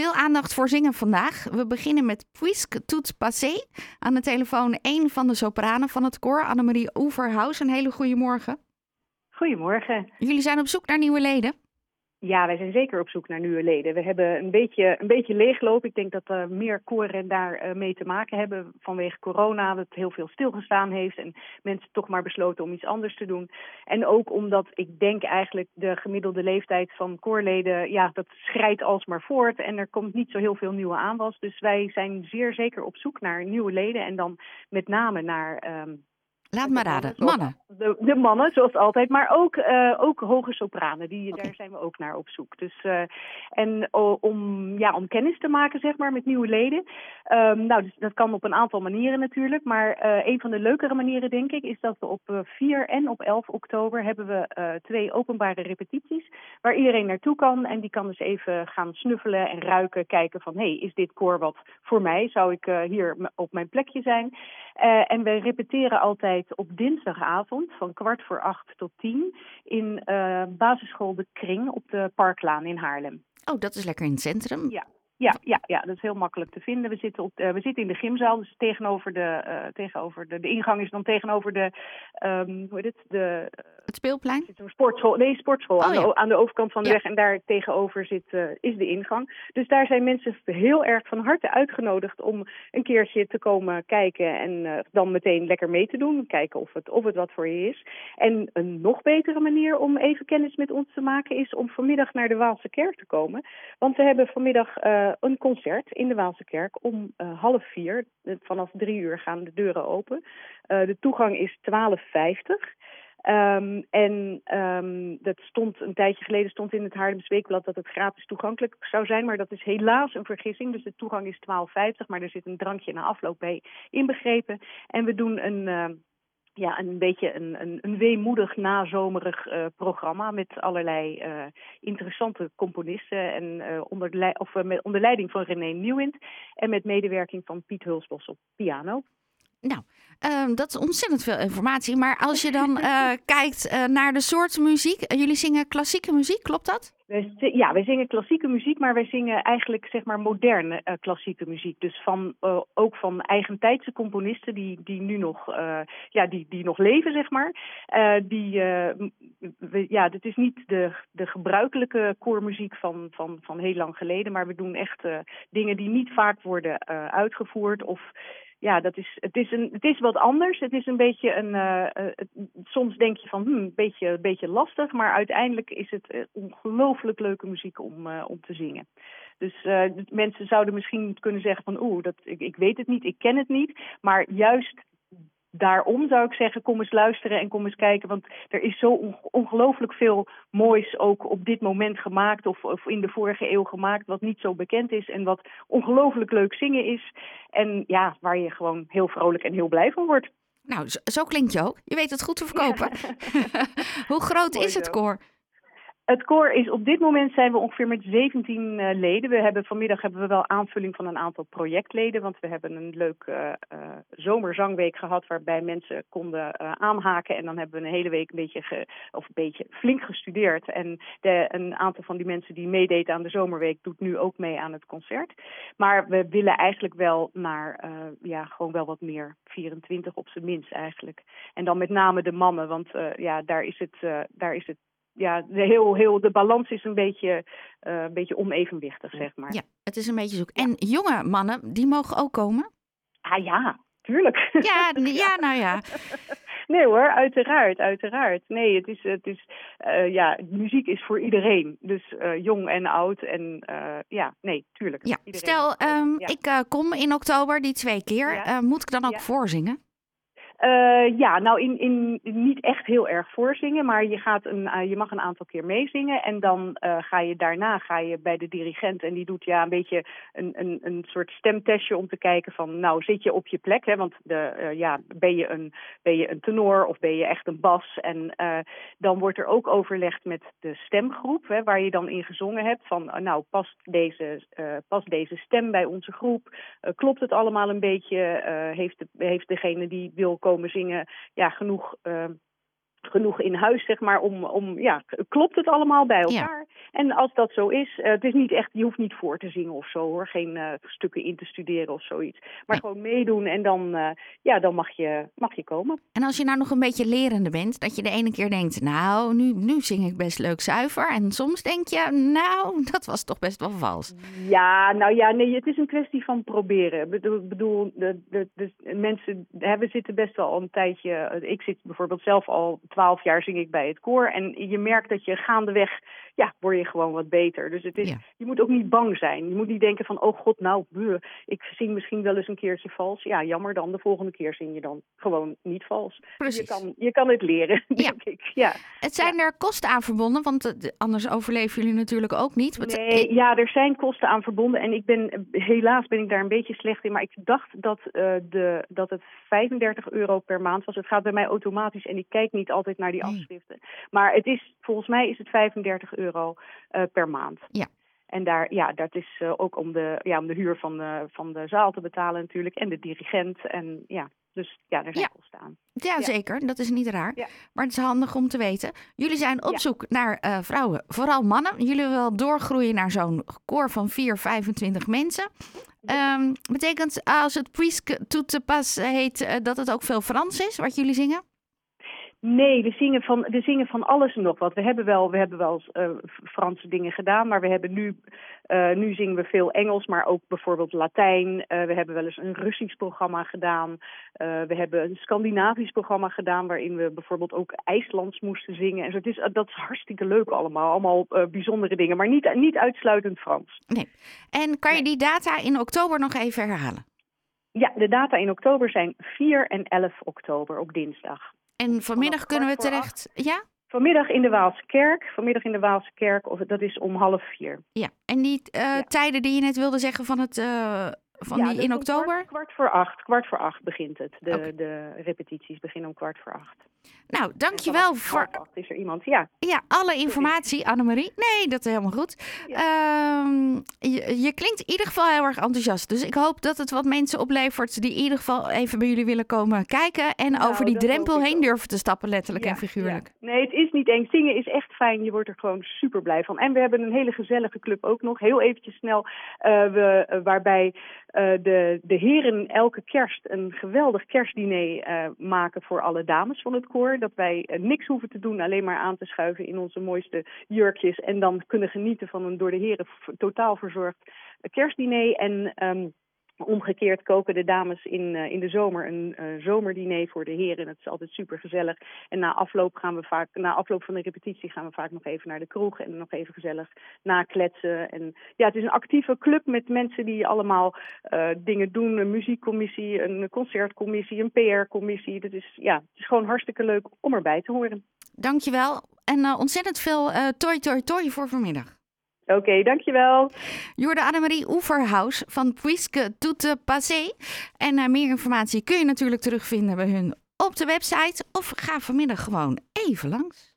Veel aandacht voor zingen vandaag. We beginnen met Puisque tout passé. Aan de telefoon een van de sopranen van het koor, Annemarie Oeverhaus. Een hele goede morgen. Goedemorgen. Jullie zijn op zoek naar nieuwe leden? Ja, wij zijn zeker op zoek naar nieuwe leden. We hebben een beetje, een beetje leegloop. Ik denk dat er meer koren daar uh, mee te maken hebben vanwege corona. Dat heel veel stilgestaan heeft en mensen toch maar besloten om iets anders te doen. En ook omdat ik denk eigenlijk de gemiddelde leeftijd van koorleden, ja, dat schrijdt alsmaar voort. En er komt niet zo heel veel nieuwe aanwas. Dus wij zijn zeer zeker op zoek naar nieuwe leden. En dan met name naar um, Laat maar raden. Mannen. De, de, mannen, zoals altijd. Maar ook, uh, ook hoge sopranen. Die, okay. Daar zijn we ook naar op zoek. Dus, uh, en om, ja, om kennis te maken, zeg maar, met nieuwe leden. Um, nou, dus dat kan op een aantal manieren natuurlijk. Maar een van de leukere manieren, denk ik, is dat we op 4 en op 11 oktober hebben we twee openbare repetities. Waar iedereen naartoe kan. En die kan dus even gaan snuffelen en ruiken. Kijken van, hé, hey, is dit koor wat voor mij? Zou ik hier op mijn plekje zijn? En we repeteren altijd op dinsdagavond van kwart voor acht tot tien in uh, basisschool De Kring op de Parklaan in Haarlem. Oh, dat is lekker in het centrum. Ja. Ja, ja, ja, dat is heel makkelijk te vinden. We zitten, op, uh, we zitten in de gymzaal, dus tegenover de, uh, tegenover de, de ingang is dan tegenover de, um, hoe heet het? De, het speelplein? Zit een sportschool, nee, sportschool oh, aan, ja. de, aan de overkant van de ja. weg. En daar tegenover zit, uh, is de ingang. Dus daar zijn mensen heel erg van harte uitgenodigd om een keertje te komen kijken en dan meteen lekker mee te doen. Kijken of het, of het wat voor je is. En een nog betere manier om even kennis met ons te maken is om vanmiddag naar de Waalse Kerk te komen. Want we hebben vanmiddag een concert in de Waalse Kerk om half vier. Vanaf drie uur gaan de deuren open. De toegang is 12,50. Um, en um, dat stond een tijdje geleden stond in het Haarlems Weekblad dat het gratis toegankelijk zou zijn, maar dat is helaas een vergissing. Dus de toegang is 12,50, maar er zit een drankje na afloop bij inbegrepen. En we doen een uh, ja, een beetje een, een, een weemoedig nazomerig uh, programma met allerlei uh, interessante componisten en uh, onder, of, met, onder leiding van René Nieuwind en met medewerking van Piet Hulsbos op piano. Nou, uh, dat is ontzettend veel informatie. Maar als je dan uh, kijkt uh, naar de soort muziek. jullie zingen klassieke muziek, klopt dat? Ja, wij zingen klassieke muziek, maar wij zingen eigenlijk zeg maar moderne uh, klassieke muziek. Dus van, ook van eigentijdse componisten die, die nu nog, ja, die, die nog leven, zeg maar. die, we, ja, dit is niet de, de gebruikelijke koormuziek van, van, van heel lang geleden. Maar we doen echt dingen die niet vaak worden uitgevoerd of ja, dat is, het, is een, het is wat anders. Het is een beetje een. Uh, het, soms denk je van, hm, een beetje, beetje lastig. Maar uiteindelijk is het uh, ongelooflijk leuke muziek om, om te zingen. Dus mensen zouden misschien kunnen zeggen van, oeh, ik, ik weet het niet, ik ken het niet. Maar juist daarom zou ik zeggen, kom eens luisteren en kom eens kijken. Want er is zo ongelooflijk veel moois ook op dit moment gemaakt... Of, of, in de vorige eeuw gemaakt, wat niet zo bekend is... en wat ongelooflijk leuk zingen is. En ja, waar je gewoon heel vrolijk en heel blij van wordt. Nou, zo, zo klinkt je ook. Je weet het goed te verkopen. Hoe groot is het koor? Het koor is op dit moment zijn we ongeveer met 17 uh, leden. We hebben vanmiddag hebben we wel aanvulling van een aantal projectleden, want we hebben een leuk uh, uh, zomerzangweek gehad waarbij mensen konden aanhaken en dan hebben we een hele week een beetje ge, of een beetje flink gestudeerd en de, een aantal van die mensen die meedeed aan de zomerweek doet nu ook mee aan het concert. Maar we willen eigenlijk wel naar ja gewoon wel wat meer 24 op zijn minst eigenlijk. En dan met name de mannen, want ja daar is het daar is het ja, de, heel, heel, de balans is een beetje, uh, een beetje onevenwichtig, zeg maar. Ja, het is een beetje zoek. En jonge mannen, die mogen ook komen? Ah ja, tuurlijk. Ja, ja nou ja. Nee hoor, uiteraard, uiteraard. Nee, het is, het is uh, ja, muziek is voor iedereen. Dus uh, jong en oud en uh, ja, nee, tuurlijk. Ja. Stel, um, ja. ik kom in oktober die twee keer. Ja. moet ik dan ook voorzingen? Uh, ja, nou in, in, niet echt heel erg voorzingen, maar je, gaat een, uh, je mag een aantal keer meezingen. En dan uh, ga je daarna ga je bij de dirigent en die doet ja een beetje een, een, een soort stemtestje om te kijken van nou zit je op je plek. Hè, want de, ja, ben, je een, ben je een tenor of ben je echt een bas. En dan wordt er ook overlegd met de stemgroep hè, waar je dan in gezongen hebt. Van nou past deze, past deze stem bij onze groep? klopt het allemaal een beetje? heeft, heeft degene die wil komen komen zingen, ja, genoeg uh, genoeg in huis, zeg maar, om, om ja, klopt het allemaal bij elkaar? En als dat zo is, uh, het is niet echt, je hoeft niet voor te zingen of zo hoor, geen uh, stukken in te studeren of zoiets. Maar gewoon meedoen en dan, uh, ja, dan mag je, mag je komen. En als je nou nog een beetje lerende bent, dat je de ene keer denkt, nou, nu, nu zing ik best leuk zuiver. En soms denk je, nou, dat was toch best wel vals. Ja, nou ja, nee, het is een kwestie van proberen. Ik bedoel, bedoel de, de, de, mensen, hè, we zitten best wel al een tijdje, ik zit bijvoorbeeld zelf al twaalf jaar zing ik bij het koor. En je merkt dat je gaandeweg, ja, word je gewoon wat beter. Dus het is, je moet ook niet bang zijn. Je moet niet denken van, oh god, nou, buh, ik zing misschien wel eens een keertje vals. Ja, jammer dan, de volgende keer zing je dan gewoon niet vals. Precies. Je kan, je kan het leren, denk ik. Ja. Het zijn er kosten aan verbonden, want eh, anders overleven jullie natuurlijk ook niet. Nee, ja, er zijn kosten aan verbonden. En ik ben, helaas ben ik daar een beetje slecht in. Maar ik dacht dat, uh, de, dat het 35 euro per maand was. Het gaat bij mij automatisch en ik kijk niet altijd naar die afschriften. Maar het is, volgens mij is het 35 euro uh, per maand. Ja. En daar, ja, dat is uh, ook om de, ja, om de huur van de, van de zaal te betalen natuurlijk. En de dirigent. En ja, dus ja, er zijn ja. kosten aan. Ja, ja, zeker. Dat is niet raar. Ja. Maar het is handig om te weten. Jullie zijn op zoek naar uh, vrouwen, vooral mannen. Jullie willen wel doorgroeien naar zo'n koor van 4, 25 mensen. Um, betekent als het Priest tout te pas heet, uh, dat het ook veel Frans is, wat jullie zingen? Nee, we zingen van, we zingen van alles en nog wat. We hebben wel, we hebben wel uh, Franse dingen gedaan, maar we hebben nu, uh, nu zingen we veel Engels, maar ook bijvoorbeeld Latijn. Uh, we hebben wel eens een Russisch programma gedaan. we hebben een Scandinavisch programma gedaan, waarin we bijvoorbeeld ook IJslands moesten zingen. En zo. Het is, dat is hartstikke leuk allemaal, allemaal bijzondere dingen, maar niet, niet uitsluitend Frans. Nee. En kan je die data in oktober nog even herhalen? Ja, de data in oktober zijn 4 en 11 oktober op dinsdag. En vanmiddag kunnen we terecht. Ja? Vanmiddag in de Waalse Kerk. Vanmiddag in de Waalse Kerk, of dat is om half vier. Ja, en die uh, ja. tijden die je net wilde zeggen van het. Uh, van ja, die in oktober? Kwart, kwart, voor acht. Kwart voor acht begint het. De, okay. de repetities beginnen om kwart voor acht. Nou, dankjewel voor. Is er iemand? Ja. Ja, alle informatie, Annemarie. Nee, dat is helemaal goed. Ja. Um, je, je, klinkt in ieder geval heel erg enthousiast. Dus ik hoop dat het wat mensen oplevert die in ieder geval even bij jullie willen komen kijken. En nou, over die drempel heen durven te stappen, letterlijk ja, en figuurlijk. Ja. Nee, het is niet eng. Zingen is echt fijn. Je wordt er gewoon super blij van. En we hebben een hele gezellige club ook nog. Heel eventjes snel. Uh, we, uh, waarbij de, de heren elke kerst een geweldig kerstdiner maken voor alle dames van het koor. Dat wij niks hoeven te doen, alleen maar aan te schuiven in onze mooiste jurkjes. En dan kunnen genieten van een door de heren totaal verzorgd kerstdiner. En um, omgekeerd koken de dames in, uh, in de zomer een uh, zomerdiner voor de heren. Dat is altijd super gezellig. En na afloop gaan we vaak, na afloop van de repetitie gaan we vaak nog even naar de kroeg en nog even gezellig nakletsen. En ja, het is een actieve club met mensen die allemaal uh, dingen doen. Een muziekcommissie, een concertcommissie, een PR-commissie. Dat is ja, het is gewoon hartstikke leuk om erbij te horen. Dankjewel. En ontzettend veel toi toi toi voor vanmiddag. Oké, dankjewel. Jorde Annemarie Oeverhaus van Puisque Passé. En uh, meer informatie kun je natuurlijk terugvinden bij hun op de website. Of ga vanmiddag gewoon even langs.